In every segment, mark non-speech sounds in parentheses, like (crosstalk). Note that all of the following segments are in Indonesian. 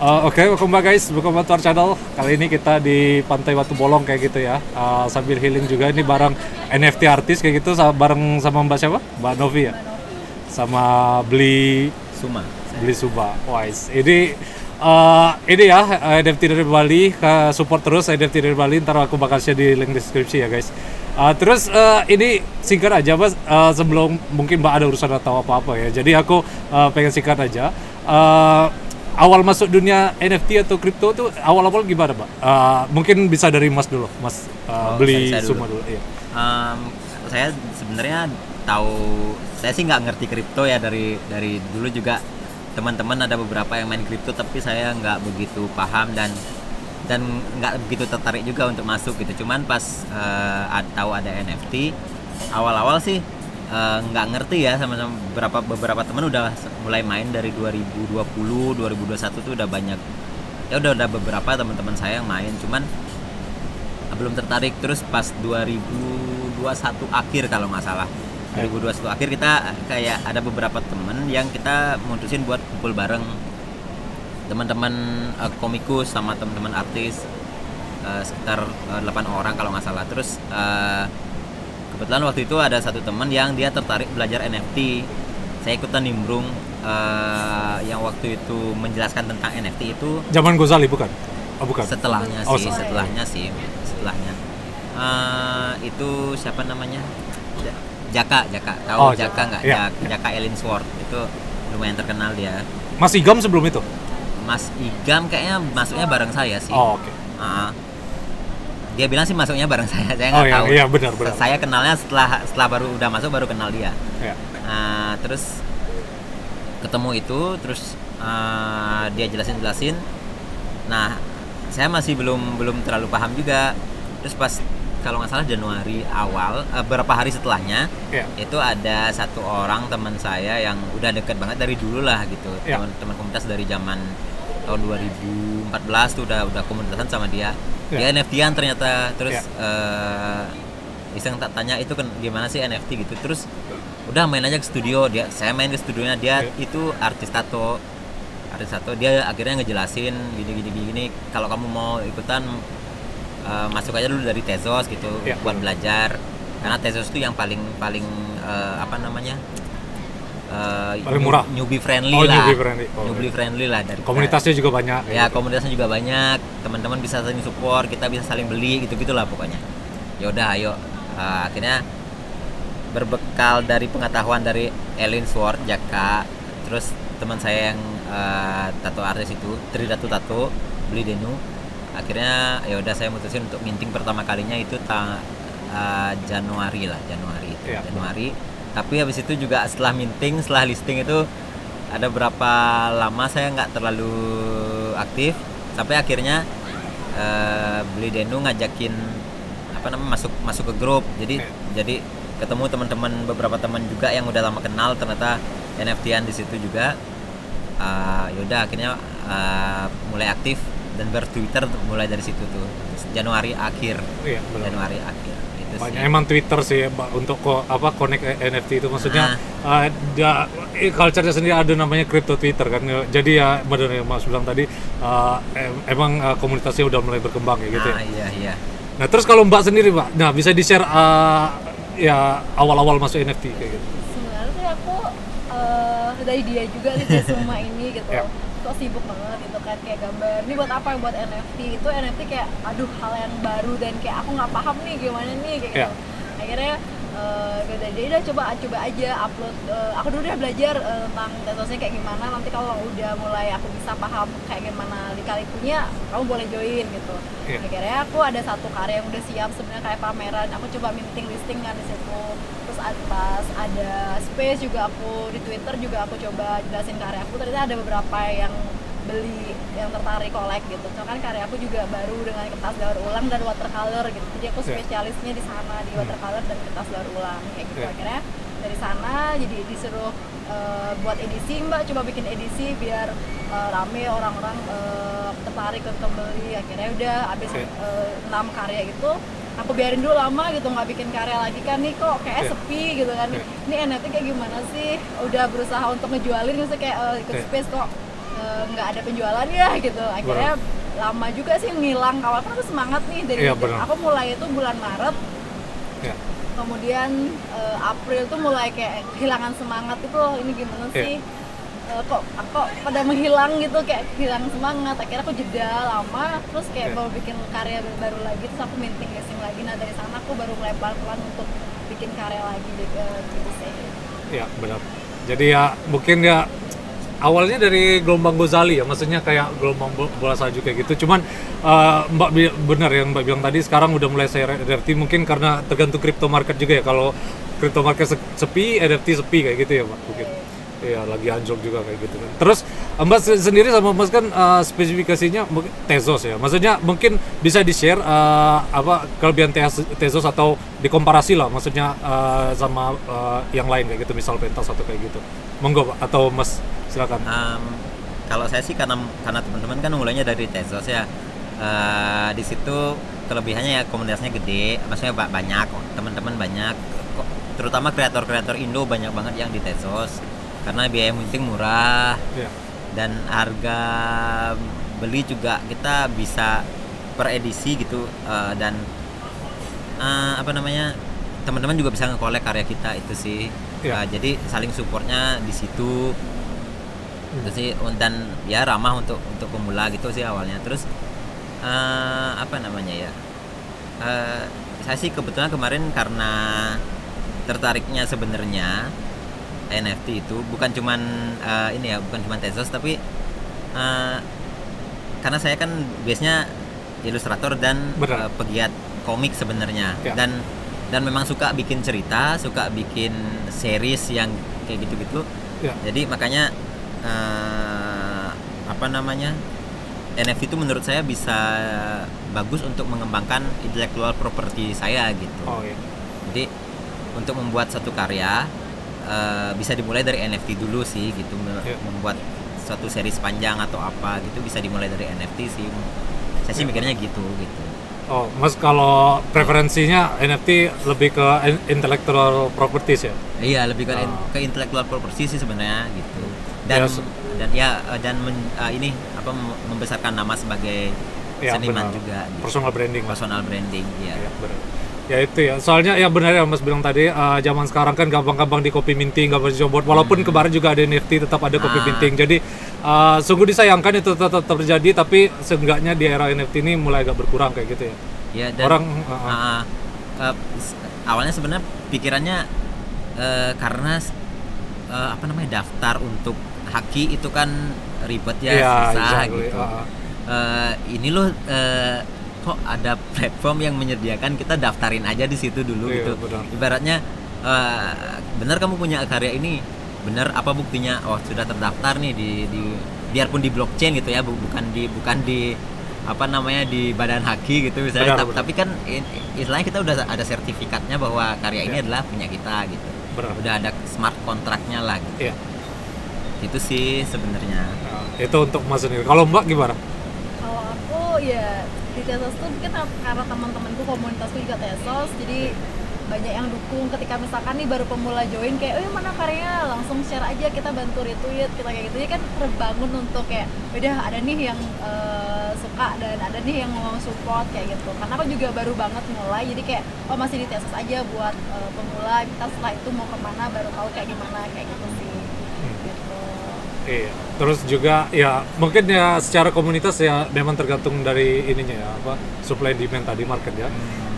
Uh, Oke, okay, welcome back guys, welcome back to our channel. Kali ini kita di Pantai Batu Bolong kayak gitu ya, uh, sambil healing juga ini bareng NFT artis kayak gitu, bareng sama Mbak siapa? Mbak Novi ya, sama beli Suma. beli Suba. Wise. Ini uh, ini ya NFT dari Bali, support terus NFT dari Bali. Ntar aku bakal share di link deskripsi ya guys. Uh, terus uh, ini singkat aja mas, uh, sebelum mungkin Mbak ada urusan atau apa-apa ya. Jadi aku uh, pengen singkat aja. Uh, awal masuk dunia NFT atau kripto tuh awal-awal gimana, Mbak? Uh, mungkin bisa dari Mas dulu, Mas uh, Oh, beli saya- saya dulu. dulu. Iya. Em, saya sebenarnya tahu saya sih nggak ngerti kripto ya dari dari dulu juga teman-teman ada beberapa yang main kripto tapi saya nggak begitu paham dan dan nggak begitu tertarik juga untuk masuk gitu. Cuman pas eh, ad- tahu ada NFT awal-awal sih eh, nggak ngerti ya sama sama beberapa beberapa teman udah mulai main dari 2020 2021 tuh udah banyak ya udah udah beberapa teman-teman saya yang main. Cuman belum tertarik. Terus pas 2021 akhir kalau nggak salah. 2021 akhir kita kayak ada beberapa temen yang kita mutusin buat kumpul bareng teman-teman eh, komikus sama teman-teman artis eh, sekitar 8 orang kalau nggak salah terus eh, kebetulan waktu itu ada satu teman yang dia tertarik belajar NFT saya ikutan nimbrung eh, yang waktu itu menjelaskan tentang NFT itu Zaman Gozali bukan? Oh bukan. setelahnya Oh, sih setelah. setelahnya sih setelahnya Eh, itu siapa namanya Ja- Jaka Jaka tahu Oh, Jaka Jaka. nggak Iya, Jak- Jaka Ellingsworth itu lumayan terkenal dia Mas Igam sebelum itu? Mas Igam kayaknya masuknya bareng saya sih Oh, oke. Ah. dia bilang sih masuknya bareng (laughs) saya saya Oh nggak iya, tahu iya benar benar. saya kenalnya setelah setelah baru udah masuk baru kenal dia Iya. Nah, terus ketemu itu terus eh, dia jelasin jelasin nah saya masih belum belum terlalu paham juga terus pas kalau nggak salah Januari awal eh, beberapa hari setelahnya Iya. itu ada satu orang teman saya yang udah deket banget dari dulu lah gitu Iya. teman-teman komunitas dari zaman tahun 2014 tuh udah udah komunitasan sama dia Iya. dia NFT-an ternyata terus Iya. eh, iseng tak tanya itu kan gimana sih NFT gitu terus udah main aja ke studio dia saya main ke studionya dia Iya. itu artis tato artis tato dia akhirnya ngejelasin gini gini gini, gini. kalau kamu mau ikutan eh, masuk aja dulu dari Tezos gitu Iya. buat belajar karena Tezos itu yang paling paling eh, apa namanya eh, Paling murah. newbie friendly Oh, lah newbie friendly. Oh, Newbie friendly lah dari Komunitasnya juga banyak. ya gitu. komunitasnya juga banyak teman-teman bisa saling support kita bisa saling beli gitu gitulah pokoknya ya udah ayo Uh, akhirnya berbekal dari pengetahuan dari Elin Sword Jaka terus teman saya yang uh, tato artis itu Tridatu Tato beli Denu akhirnya ya udah saya mutusin untuk minting pertama kalinya itu ta- uh, Januari lah Januari itu, Iya. Januari tapi habis itu juga setelah minting setelah listing itu ada berapa lama saya nggak terlalu aktif. Sampai akhirnya eh, beli Denu ngajakin apa namanya masuk masuk ke grup. Jadi Iya. jadi ketemu teman-teman beberapa teman juga yang udah lama kenal ternyata NFT-an di situ juga. Eh, yaudah akhirnya eh, mulai aktif dan bertwitter mulai dari situ tuh. Januari akhir. Iya, benar. Januari akhir banyak emang Twitter sih ya, Mbak, untuk ko, apa connect NFT itu maksudnya ada eh, culture-nya sendiri ada namanya crypto Twitter kan jadi ya benar yang Mas bilang tadi eh, em- emang eh, komunitasnya udah mulai berkembang ya gitu nah, ya. iya iya Nah terus kalau Mbak sendiri Mbak, nah bisa di share eh, ya awal-awal masuk NFT kayak gitu. sebenarnya aku eh, dari dia juga sih semua ini gitu Ya. Kok sibuk banget gitu kan kayak gambar ini buat apa buat NFT itu NFT kayak aduh hal yang baru dan kayak aku nggak paham nih gimana nih kayak Ya. gitu akhirnya eh gue dari dia udah coba coba aja upload eh, aku dulu udah belajar eh, tentang tetosnya kayak gimana. Nanti kalau udah mulai aku bisa paham kayak gimana lika-likunya kamu boleh join gitu. Iya. akhirnya aku ada satu karya yang udah siap sebenarnya kayak pameran. Aku coba minting listing kan di situ. Terus pas ada space juga aku di twitter juga aku coba jelasin karya aku. Ternyata ada beberapa yang beli yang tertarik collect gitu. Cuma kan karya aku juga baru dengan kertas daur ulang dan watercolor gitu. Jadi aku Iya. spesialisnya di sana di watercolor dan kertas daur ulang kayak gitu. Iya. akhirnya dari sana jadi disuruh eh, buat edisi mbak. Coba bikin edisi biar eh, rame orang-orang eh, tertarik untuk beli. Akhirnya udah habis eh, enam karya itu aku biarin dulu lama gitu. Nggak bikin karya lagi kan nih kok kayak Iya. sepi gitu kan. Iya. ini NFT kayak gimana sih? Udah berusaha untuk ngejualin gitu kayak eh, ikut Iya. space kok eh, nggak ada penjualan ya gitu akhirnya lama juga sih ngilang awal kan aku semangat nih dari benar. aku mulai itu bulan Maret Ya. kemudian eh, April tuh mulai kayak kehilangan semangat itu loh ini gimana Iya. sih Eh, kok kok pada menghilang gitu kayak kehilangan semangat akhirnya aku jeda lama terus kayak Iya. baru bikin karya baru lagi terus aku minting casing lagi nah dari sana aku baru mulai pelan-pelan untuk bikin karya lagi gitu, gitu sih Ya benar. Jadi ya mungkin ya awalnya dari gelombang Gozali ya, maksudnya kayak gelombang bo- bola salju kayak gitu. Cuman eh, Mbak benar yang Mbak bilang tadi sekarang udah mulai saya NFT mungkin karena tergantung crypto market juga ya. Kalau crypto market se- sepi, NFT sepi kayak gitu ya Mbak mungkin. Iya lagi anjlok juga kayak gitu kan. Terus Mbak se- sendiri sama Mas kan eh, spesifikasinya Tezos ya. Maksudnya mungkin bisa di share apa kelebihan Tez- Tezos atau dikomparasi lah. Maksudnya eh, sama eh, yang lain kayak gitu, misal pentas atau kayak gitu. Monggo Pak atau Mas silakan. Em, kalau saya sih karena karena teman-teman kan mulainya dari Tezos ya Eh, di situ kelebihannya ya komunitasnya gede maksudnya ba- banyak teman-teman banyak terutama kreator-kreator Indo banyak banget yang di Tezos karena biaya minting murah Ya. dan harga beli juga kita bisa per edisi gitu eh, dan eh, apa namanya teman-teman juga bisa ngekolek karya kita itu sih Ya. Eh, jadi saling supportnya di situ itu sih dan ya ramah untuk untuk pemula gitu sih awalnya terus eh, apa namanya ya Eh, saya sih kebetulan kemarin karena tertariknya sebenarnya NFT itu bukan cuman eh, ini ya bukan cuman Tezos tapi eh, karena saya kan biasanya ilustrator dan Benar. eh, pegiat komik sebenarnya Ya. dan dan memang suka bikin cerita suka bikin series yang kayak gitu-gitu Ya. jadi makanya eh, apa namanya NFT itu menurut saya bisa bagus untuk mengembangkan intellectual property saya gitu Oh iya. jadi untuk membuat satu karya eh, bisa dimulai dari NFT dulu sih gitu Ya. membuat suatu series panjang atau apa gitu bisa dimulai dari NFT sih saya sih Ya. mikirnya gitu gitu Oh, Mas kalau preferensinya NFT lebih ke in- intellectual properties ya? iya lebih ke, Ah. ke intellectual property sih sebenarnya gitu dan Ya, dan ya eh, dan men- eh, ini apa mem- membesarkan nama sebagai Ya, seniman benar. juga gitu. Personal branding lah. personal branding ya Ya, benar. Ya itu ya. Soalnya ya benar ya Mas bilang tadi eh, zaman sekarang kan gampang-gampang di copy minting, gampang di board. Walaupun kemarin juga ada NFT tetap ada copy Ah. minting. Jadi eh, sungguh disayangkan itu tetap terjadi tapi seenggaknya di era NFT ini mulai agak berkurang kayak gitu ya. Ya, dan Orang, uh, uh. uh, uh, awalnya sebenarnya pikirannya uh, karena uh, apa namanya daftar untuk haki itu kan ribet ya Iya, susah exactly. gitu. Uh, uh. Ini loh uh, kok ada platform yang menyediakan kita daftarin aja di situ dulu Iya, gitu. benar. Ibaratnya uh, benar kamu punya karya ini, benar apa buktinya? Oh sudah terdaftar nih di, di biarpun di blockchain gitu ya, bu- bukan di bukan di apa namanya di badan haki gitu misalnya. Benar, Ta- benar. Tapi kan istilahnya kita udah ada sertifikatnya bahwa karya ini Iya. adalah punya kita gitu. Benar. Udah ada smart kontraknya lah. Gitu. Iya. Itu sih sebenarnya. Nah, itu untuk Mas sendiri. Kalau Mbak gimana? kalau aku ya di Tesos tuh mungkin karena teman-temanku komunitasku juga Tesos jadi banyak yang dukung. Ketika misalkan nih baru pemula join kayak oh mana karyanya langsung share aja kita bantu retweet kita kayak gitu. Ya kan terbangun untuk kayak udah ada nih yang eh, suka dan ada nih yang mau support kayak gitu. Karena aku juga baru banget mulai jadi kayak oh masih di Tesos aja buat eh, pemula. Kita setelah itu mau ke mana baru tahu kayak gimana kayak gitu sih. gitu Iya. Terus juga ya mungkin ya secara komunitas ya memang tergantung dari ininya ya apa supply demand tadi market ya.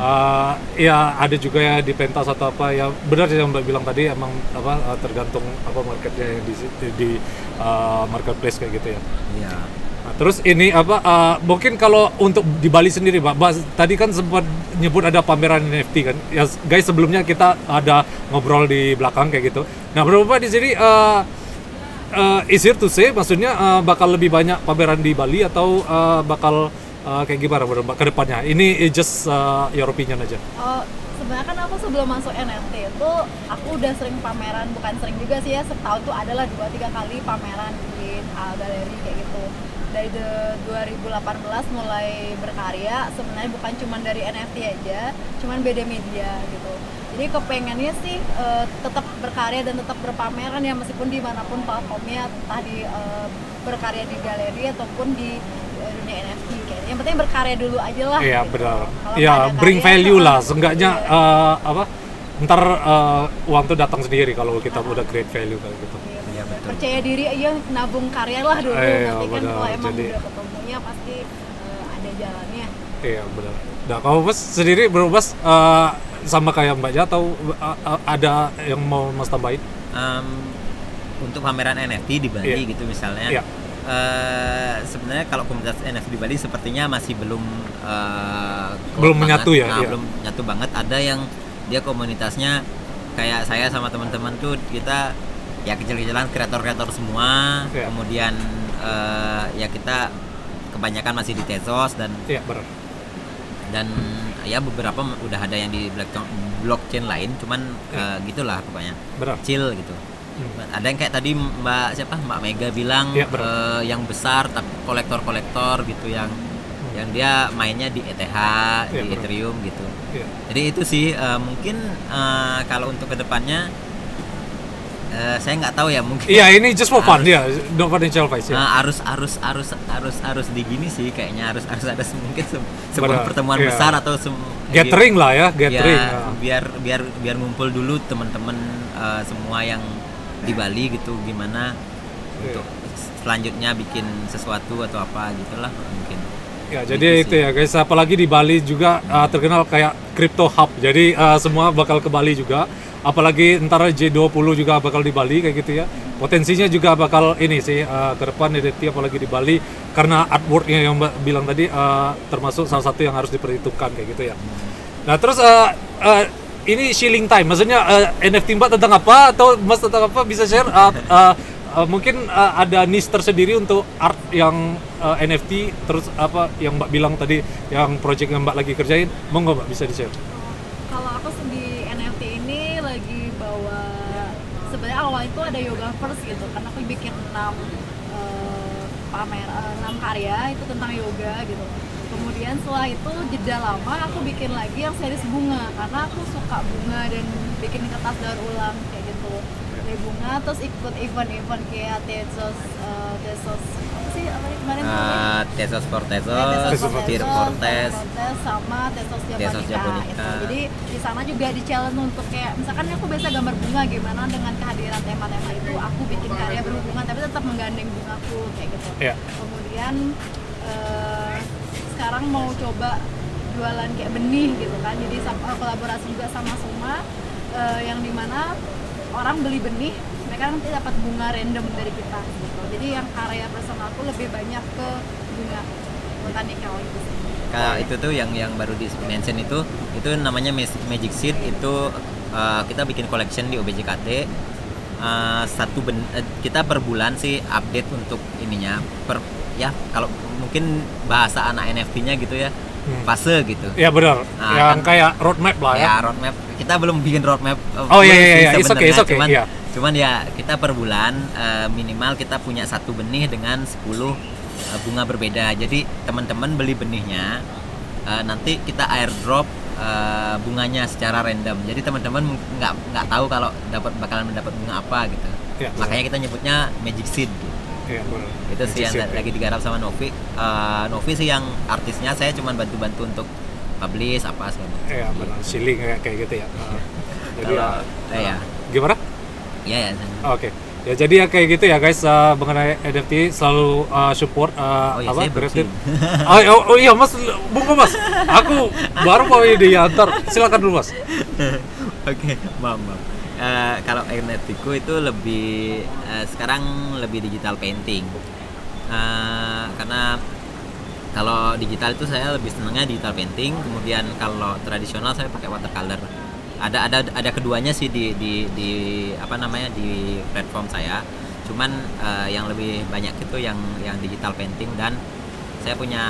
Eh, ya ada juga ya di pentas atau apa ya benar sih yang mbak bilang tadi emang apa eh, tergantung apa marketnya yang di di, eh, marketplace kayak gitu ya. Iya. Nah, terus ini apa eh, mungkin kalau untuk di Bali sendiri Pak, Mbak, tadi kan sempat nyebut ada pameran NFT kan. Ya guys sebelumnya kita ada ngobrol di belakang kayak gitu. Nah, berapa di sini eh eh, easier to say maksudnya eh, bakal lebih banyak pameran di Bali atau eh, bakal eh, kayak gimana ke depannya? Ini just eh, your opinion aja. Oh, sebenarnya kan aku sebelum masuk NFT itu aku udah sering pameran, bukan sering juga sih ya, setahun tuh adalah dua tiga kali pameran di uh, galeri kayak gitu. dari the 2018 mulai berkarya sebenarnya bukan cuma dari NFT aja cuman beda media gitu jadi kepengennya sih eh, tetap berkarya dan tetap berpameran ya meskipun di mana pun platformnya entah di eh, berkarya di galeri ataupun di eh, dunia NFT kayaknya yang penting berkarya dulu aja lah Iya gitu. benar. Iya bring karya, value lah. Seenggaknya iya. eh, apa? Ntar eh, uang tuh datang sendiri kalau kita udah create value kayak gitu. Iya, Iya, betul. percaya diri aja nabung karya lah dulu Iya, nanti kan benar. kalau emang Jadi- udah ketemunya pasti eh, ada jalannya Iya benar. Nah kalau mas sendiri bro mas eh, sama kayak Mbak Ja atau eh, eh, ada yang mau mas tambahin? Em, untuk pameran NFT di Bali Iya. gitu misalnya Iya. eh, sebenarnya kalau komunitas NFT di Bali sepertinya masih belum kuat Belum banget. menyatu ya, Nah, iya. belum nyatu banget ada yang dia komunitasnya kayak saya sama teman-teman tuh kita ya kecil-kecilan kreator-kreator semua Iya. kemudian eh, ya kita kebanyakan masih di Tezos dan Iya benar. Dan ya beberapa udah ada yang di blockchain blockchain lain cuman eh, gitulah pokoknya Benar. kecil gitu Hmm. ada yang kayak tadi mbak siapa mbak Mega bilang benar. eh, yang besar tapi kolektor-kolektor gitu yang yang dia mainnya di ETH Hmm. Iya, di benar. Ethereum gitu Iya. jadi itu sih eh, mungkin eh, kalau untuk ke depannya eh, saya nggak tahu ya mungkin Iya ini just for fun ya, no financial advice ya. Nah, harus harus harus harus harus di gini sih kayaknya harus harus ada se- mungkin se- sebuah Benar, pertemuan iya. besar atau sem- Gathering lah ya, gathering. ya, Ah. biar biar biar ngumpul dulu teman-teman eh, semua yang di Bali gitu gimana Iya. untuk selanjutnya bikin sesuatu atau apa gitulah mungkin Ya, jadi itu ya guys, apalagi di Bali juga uh, terkenal kayak crypto hub. Jadi uh, semua bakal ke Bali juga. Apalagi ntar J20 juga bakal di Bali kayak gitu ya. Potensinya juga bakal ini sih uh, ke depan NFT apalagi di Bali karena artworknya yang Mbak bilang tadi uh, termasuk salah satu yang harus diperhitungkan kayak gitu ya. Nah, terus uh, uh, ini shilling time. Maksudnya uh, NFT Mbak tentang apa atau Mas tentang apa bisa share uh, uh, uh, mungkin uh, ada niche tersendiri untuk art yang uh, NFT terus apa yang Mbak bilang tadi yang project yang Mbak lagi kerjain. Monggo Mbak bisa di share kalau aku di NFT ini lagi bawa sebenarnya awal itu ada yoga first gitu karena aku bikin enam eh, pamer eh, enam karya itu tentang yoga gitu. Kemudian setelah itu jeda lama aku bikin lagi yang series bunga karena aku suka bunga dan bikin kertas daur ulang kayak gitu dari bunga terus ikut event-event kayak Tesos eh, Tesos apa sih apa kemarin namanya? Eh, Tesos for Ya, Tesos, Tesos for Fortes, Fortes, sama Tesos Japonica, Tesos Japonica. gitu. Jadi di sana juga di challenge untuk kayak misalkan aku biasa gambar bunga gimana dengan kehadiran tema-tema itu aku bikin karya berhubungan tapi tetap menggandeng bungaku kayak gitu. ya Kemudian eh, sekarang mau coba jualan kayak benih gitu kan. Jadi sama- kolaborasi juga sama Suma eh, yang di mana orang beli benih mereka nanti dapat bunga random dari kita gitu. Jadi yang karya personalku lebih banyak ke bunga botanical itu sih. Kalau itu tuh yang yang baru di mention itu itu namanya Magic Seed itu uh, kita bikin collection di OBJKT Uh, satu ben- eh, kita per bulan sih update untuk ininya per ya kalau mungkin bahasa anak NFT-nya gitu ya Hmm. fase gitu ya benar Nah, yang kan- kayak roadmap lah ya, ya roadmap kita belum bikin roadmap uh, Oh, iya, iya, sih iya. It's okay, sebenarnya. it's okay, cuman iya. cuman ya kita per bulan uh, minimal kita punya satu benih dengan 10 uh, bunga berbeda jadi teman-teman beli benihnya uh, nanti kita airdrop uh, bunganya secara random jadi teman-teman nggak nggak tahu kalau dapat bakalan mendapat bunga apa gitu Iya, makanya kita nyebutnya magic seed gitu. Iya, itu sih yang lagi digarap sama Novi Uh, Novi sih yang artisnya saya cuma bantu-bantu untuk publish apa segala macam. Iya benar, shilling kayak kayak gitu ya. (laughs) Ah. Jadi Kalau ya, eh, ya gimana? ya ya Oke. Ya jadi ya kayak gitu ya guys uh, mengenai NFT selalu uh, support uh, Oh iya, apa bersihin. oh, oh, oh iya Mas, bungku Mas. Aku baru mau ide ya, ntar silakan dulu Mas. (laughs) Oke, maaf, maaf. Eh, kalau NFT ku itu lebih eh, sekarang lebih digital painting. Eh, karena kalau digital itu saya lebih senangnya digital painting, kemudian kalau tradisional saya pakai watercolor. Ada ada ada keduanya sih di di di apa namanya di platform saya. Cuman eh, yang lebih banyak itu yang yang digital painting dan saya punya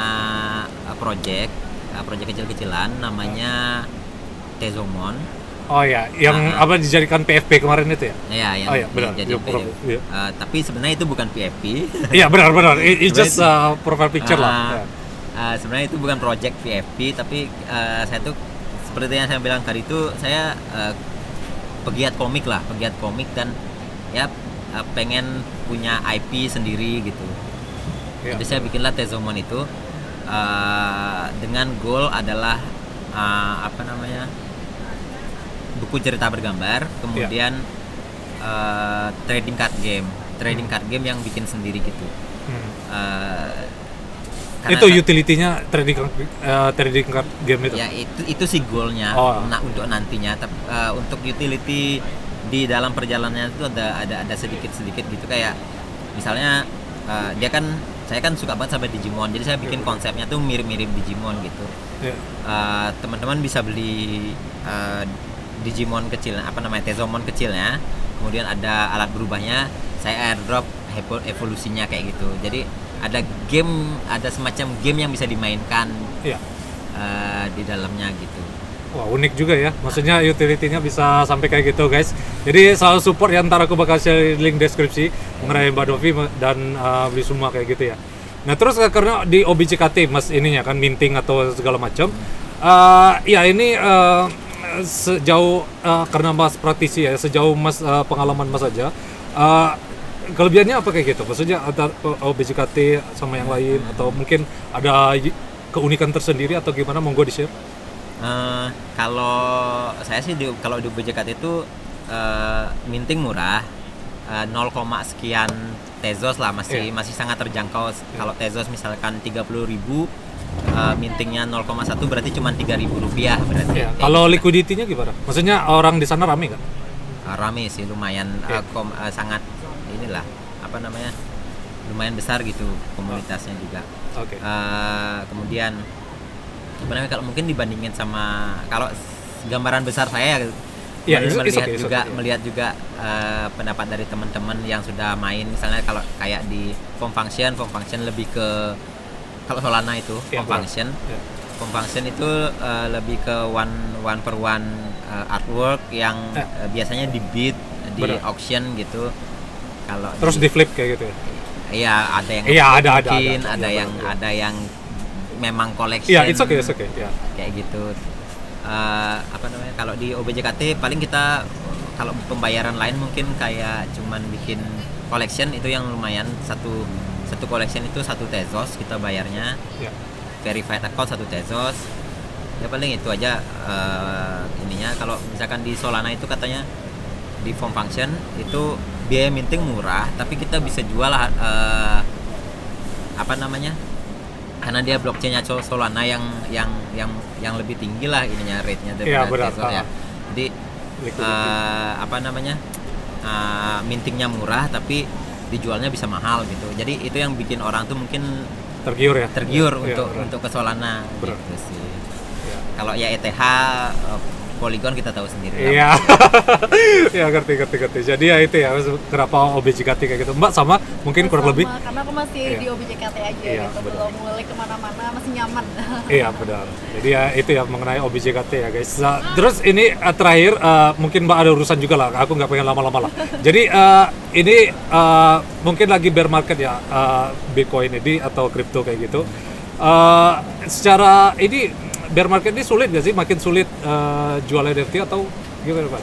eh, project eh, project kecil-kecilan namanya Tezomon Oh ya, yang Ah. apa dijadikan PFP kemarin itu ya? Ya, yang Oh, iya, benar. jadi Iya, pro- iya. tapi sebenarnya itu bukan PFP. Iya benar-benar. It, it's just uh, profile picture lah. Ah, Ya. ah, sebenarnya itu bukan project PFP, tapi ah, saya tuh seperti yang saya bilang tadi itu saya ah, pegiat komik lah, pegiat komik dan ya ah, pengen punya IP sendiri gitu. Iya. Jadi saya bikinlah Tezomon itu ah, dengan goal adalah ah, apa namanya buku cerita bergambar, kemudian ah, trading card game, trading card game yang bikin sendiri gitu. Hmm. Karena Itu utility-nya trading uh, trading card game itu. ya itu itu sih goalnya Oh. nah, untuk nantinya tapi eh, untuk utility di dalam perjalanannya itu ada ada ada sedikit sedikit gitu kayak misalnya eh, dia kan saya kan suka banget sama Digimon jadi saya bikin konsepnya tuh mirip-mirip Digimon gitu Ya. Eh, teman-teman bisa beli eh, Digimon kecil apa namanya Tezomon kecilnya kemudian ada alat berubahnya saya airdrop evo- evolusinya kayak gitu jadi ada game ada semacam game yang bisa dimainkan Iya. eh, di dalamnya gitu Wah unik juga ya, maksudnya utility-nya bisa sampai kayak gitu guys. Jadi selalu support ya ntar aku bakal share link deskripsi mengenai Mbak Dovi dan uh, beli semua kayak gitu ya. Nah terus uh, karena di OBJKT mas ininya kan minting atau segala macam, uh, ya ini uh, sejauh uh, karena mas praktisi ya, sejauh mas uh, pengalaman mas aja, uh, kelebihannya apa kayak gitu? Maksudnya antara OBJKT sama yang lain atau mungkin ada keunikan tersendiri atau gimana? Monggo di share. Eh, kalau saya sih di, kalau di BJKT itu eh, minting murah eh, 0, sekian tezos lah masih Iya. masih sangat terjangkau kalau tezos misalkan 30.000 ribu eh, mintingnya 0,1 berarti cuma 3.000 rupiah berarti Kayak kalau liquidity-nya gimana? Maksudnya orang di sana rame nggak? Eh, rame sih lumayan Iya. eh, kom- eh, sangat inilah apa namanya lumayan besar gitu komunitasnya juga Oke. Eh, kemudian sebenarnya kalau mungkin dibandingin sama kalau gambaran besar saya it's- it's melihat okay, juga okay, melihat juga eh, pendapat dari teman-teman yang sudah main misalnya kalau kayak di form function form function lebih ke kalau Solana itu Iya, form benar. function Iya. form function itu eh, lebih ke one one per one eh, artwork yang Ya. eh, biasanya di bid di Benar. auction gitu kalau Terus di flip kayak gitu ya? Iya, ada yang Iya, ada, ada, mungkin, ada. ada, Iya, yang benar, iya. ada yang memang collection. Iya, it's okay, it's okay. Ya. Kayak gitu. Eh, apa namanya? Kalau di OBJKT paling kita kalau pembayaran lain mungkin kayak cuman bikin collection itu yang lumayan satu satu collection itu satu tezos kita bayarnya Ya. verified account satu tezos ya paling itu aja eh, ininya kalau misalkan di Solana itu katanya di form function itu biaya minting murah tapi kita bisa jual eh, apa namanya karena dia blockchainnya Sol- Solana yang yang yang yang lebih tinggi lah ininya rate-nya Iya, daripada. Tezos ya Ah. jadi eh, apa namanya eh, mintingnya murah tapi dijualnya bisa mahal gitu jadi itu yang bikin orang tuh mungkin Tergiur ya? tergiur Iya, untuk benar. untuk ke Solana gitu sih Iya. kalau ya ETH eh, Polygon kita tahu sendiri. Iya, (laughs) ya ngerti ngerti ngerti. Jadi ya itu ya kenapa OBJKT kayak gitu. Mbak sama mungkin kurang Sama, lebih. karena aku masih Iya. di OBJKT aja Iya, gitu belum mulai ke mana-mana masih nyaman (laughs) Iya benar. Jadi ya itu ya mengenai OBJKT ya guys. Nah, terus ini eh, terakhir eh, mungkin Mbak ada urusan juga lah. Aku nggak pengen lama-lama lah. (laughs) Jadi eh, ini eh, mungkin lagi bear market ya eh, Bitcoin ini atau kripto kayak gitu. Eh, secara ini bear market ini sulit gak sih? Makin sulit eh, jual NFT atau gimana Pak?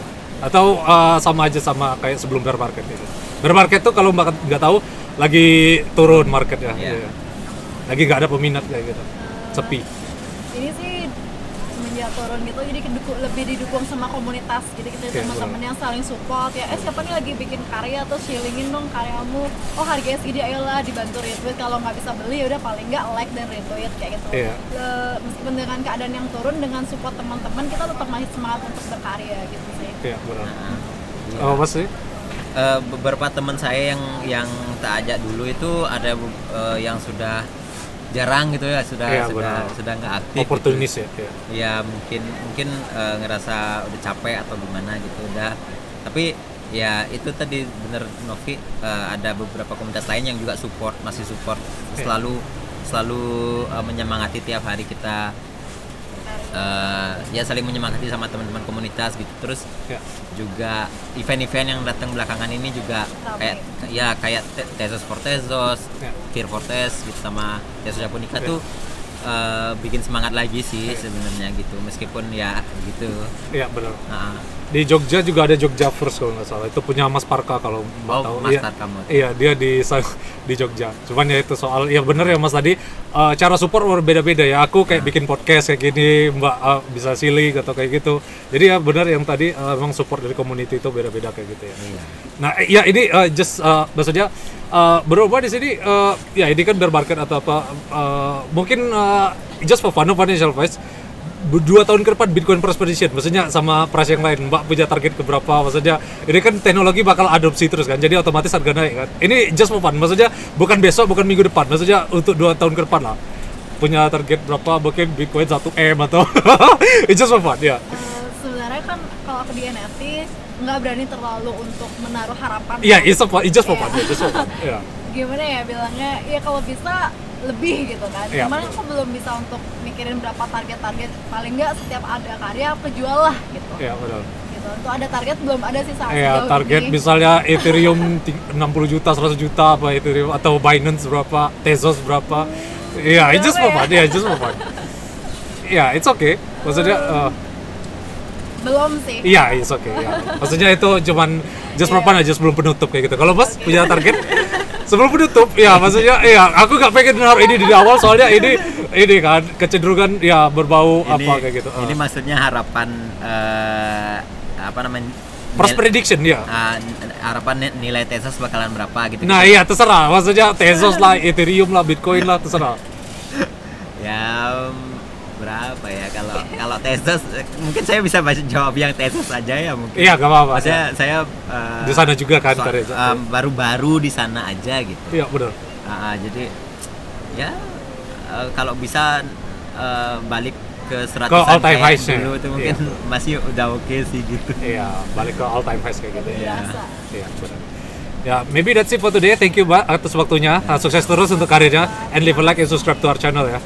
Atau eh, sama aja sama kayak sebelum bear market itu? Bear market tuh kalau Mbak nggak tahu lagi turun market ya. Iya. Iya. Lagi nggak ada peminat kayak gitu. Sepi. ini sih semenjak turun gitu jadi lebih didukung sama komunitas jadi kita Oke, teman-teman yang saling support ya eh siapa nih lagi bikin karya terus shillingin dong karyamu oh harganya segini ayolah dibantu retweet kalau nggak bisa beli ya udah paling nggak like dan retweet kayak gitu Iya. Le- meskipun dengan keadaan yang turun dengan support teman-teman kita tetap masih semangat untuk berkarya gitu sih Iya benar. Nah. Oh mas sih? Eh, beberapa teman saya yang yang tak ajak dulu itu ada eh, yang sudah jarang gitu ya sudah Iya, sudah benar. sudah nggak aktif Oportunis gitu. ya. Iya. ya mungkin mungkin eh, ngerasa udah capek atau gimana gitu udah tapi ya itu tadi bener Novi eh, ada beberapa komunitas lain yang juga support masih support Iya. selalu selalu eh, menyemangati tiap hari kita eh, ya saling menyemangati sama teman-teman komunitas gitu. Terus Ya. juga event-event yang datang belakangan ini juga kayak ya kayak Te- Tesos for Tesos, Ya. Fear for Tes gitu sama Tesos Japonica tuh eh, bikin semangat lagi sih sebenarnya gitu. Meskipun ya gitu. Iya benar. Nah, Di Jogja juga ada Jogja First kalau nggak salah. Itu punya Mas Parka kalau Mbak Oh, tahu. Mas Iya. Parka. Iya, dia di (laughs) di Jogja. Cuman ya itu soal ya bener ya Mas tadi eh, cara support berbeda-beda ya. Aku kayak bikin podcast kayak gini, Mbak eh, bisa silik atau kayak gitu. Jadi ya bener yang tadi eh, emang support dari community itu beda-beda kayak gitu ya. iya. Nah, ya ini uh, just uh, maksudnya uh, berubah di sini uh, ya ini kan bear market atau apa uh, mungkin uh, just for fun financial advice dua tahun ke depan Bitcoin price prediction maksudnya sama price yang lain. Mbak punya target ke berapa maksudnya ini kan teknologi bakal adopsi terus kan jadi otomatis harga naik kan. Ini just for fun maksudnya bukan besok bukan minggu depan maksudnya untuk dua tahun ke depan lah. Punya target berapa mungkin Bitcoin 1 M atau (laughs) it's just for fun ya. Eh, sebenarnya kan kalau aku di NFT nggak berani terlalu untuk menaruh harapan. Iya it's, for fun, it's just for fun yeah, just for fun ya. (laughs) Gimana ya bilangnya ya kalau bisa lebih gitu kan Iya. cuman aku belum bisa untuk mikirin berapa target-target paling nggak setiap ada karya aku jual lah gitu ya benar gitu untuk ada target belum ada sih saat Ya, target ini. misalnya Ethereum ti- 60 juta, 100 juta apa Ethereum atau Binance berapa, Tezos berapa. Iya, it's just for fun. Ya, just for fun. Ya, it's okay. Maksudnya uh, belum sih iya, it's okay. Ya. Maksudnya itu cuman just for fun aja sebelum penutup kayak gitu. Kalau Mas punya target (laughs) sebelum penutup, ya maksudnya iya, aku nggak pengen naruh ini di awal soalnya ini ini kan kecenderungan ya berbau Ini, apa kayak gitu. ini Uh. maksudnya harapan eh, apa namanya? Nil- prediction ya. ah, n- harapan ni- nilai Tesos bakalan berapa gitu. Nah iya terserah, maksudnya Tezos lah, Ethereum lah, Bitcoin lah, terserah. (laughs) Ya berapa ya kalau kalau Tesos eh, mungkin saya bisa baca jawab yang Tesos aja ya mungkin. Iya, gak apa-apa. Maksudnya saya eh, Di sana juga kan, so- baru-baru di sana aja gitu. Iya benar. Ah, jadi ya eh, kalau bisa eh, balik ke seratusan Ke all time kayak highs-nya. dulu itu mungkin Iya. (laughs) masih udah oke sih gitu. Iya, balik ke all time highs kayak gitu ya. Iya. Iya, benar. Ya, maybe that's it for today. Thank you, Mbak, atas waktunya. Uh, Sukses terus untuk karirnya. And leave a like and subscribe to our channel ya.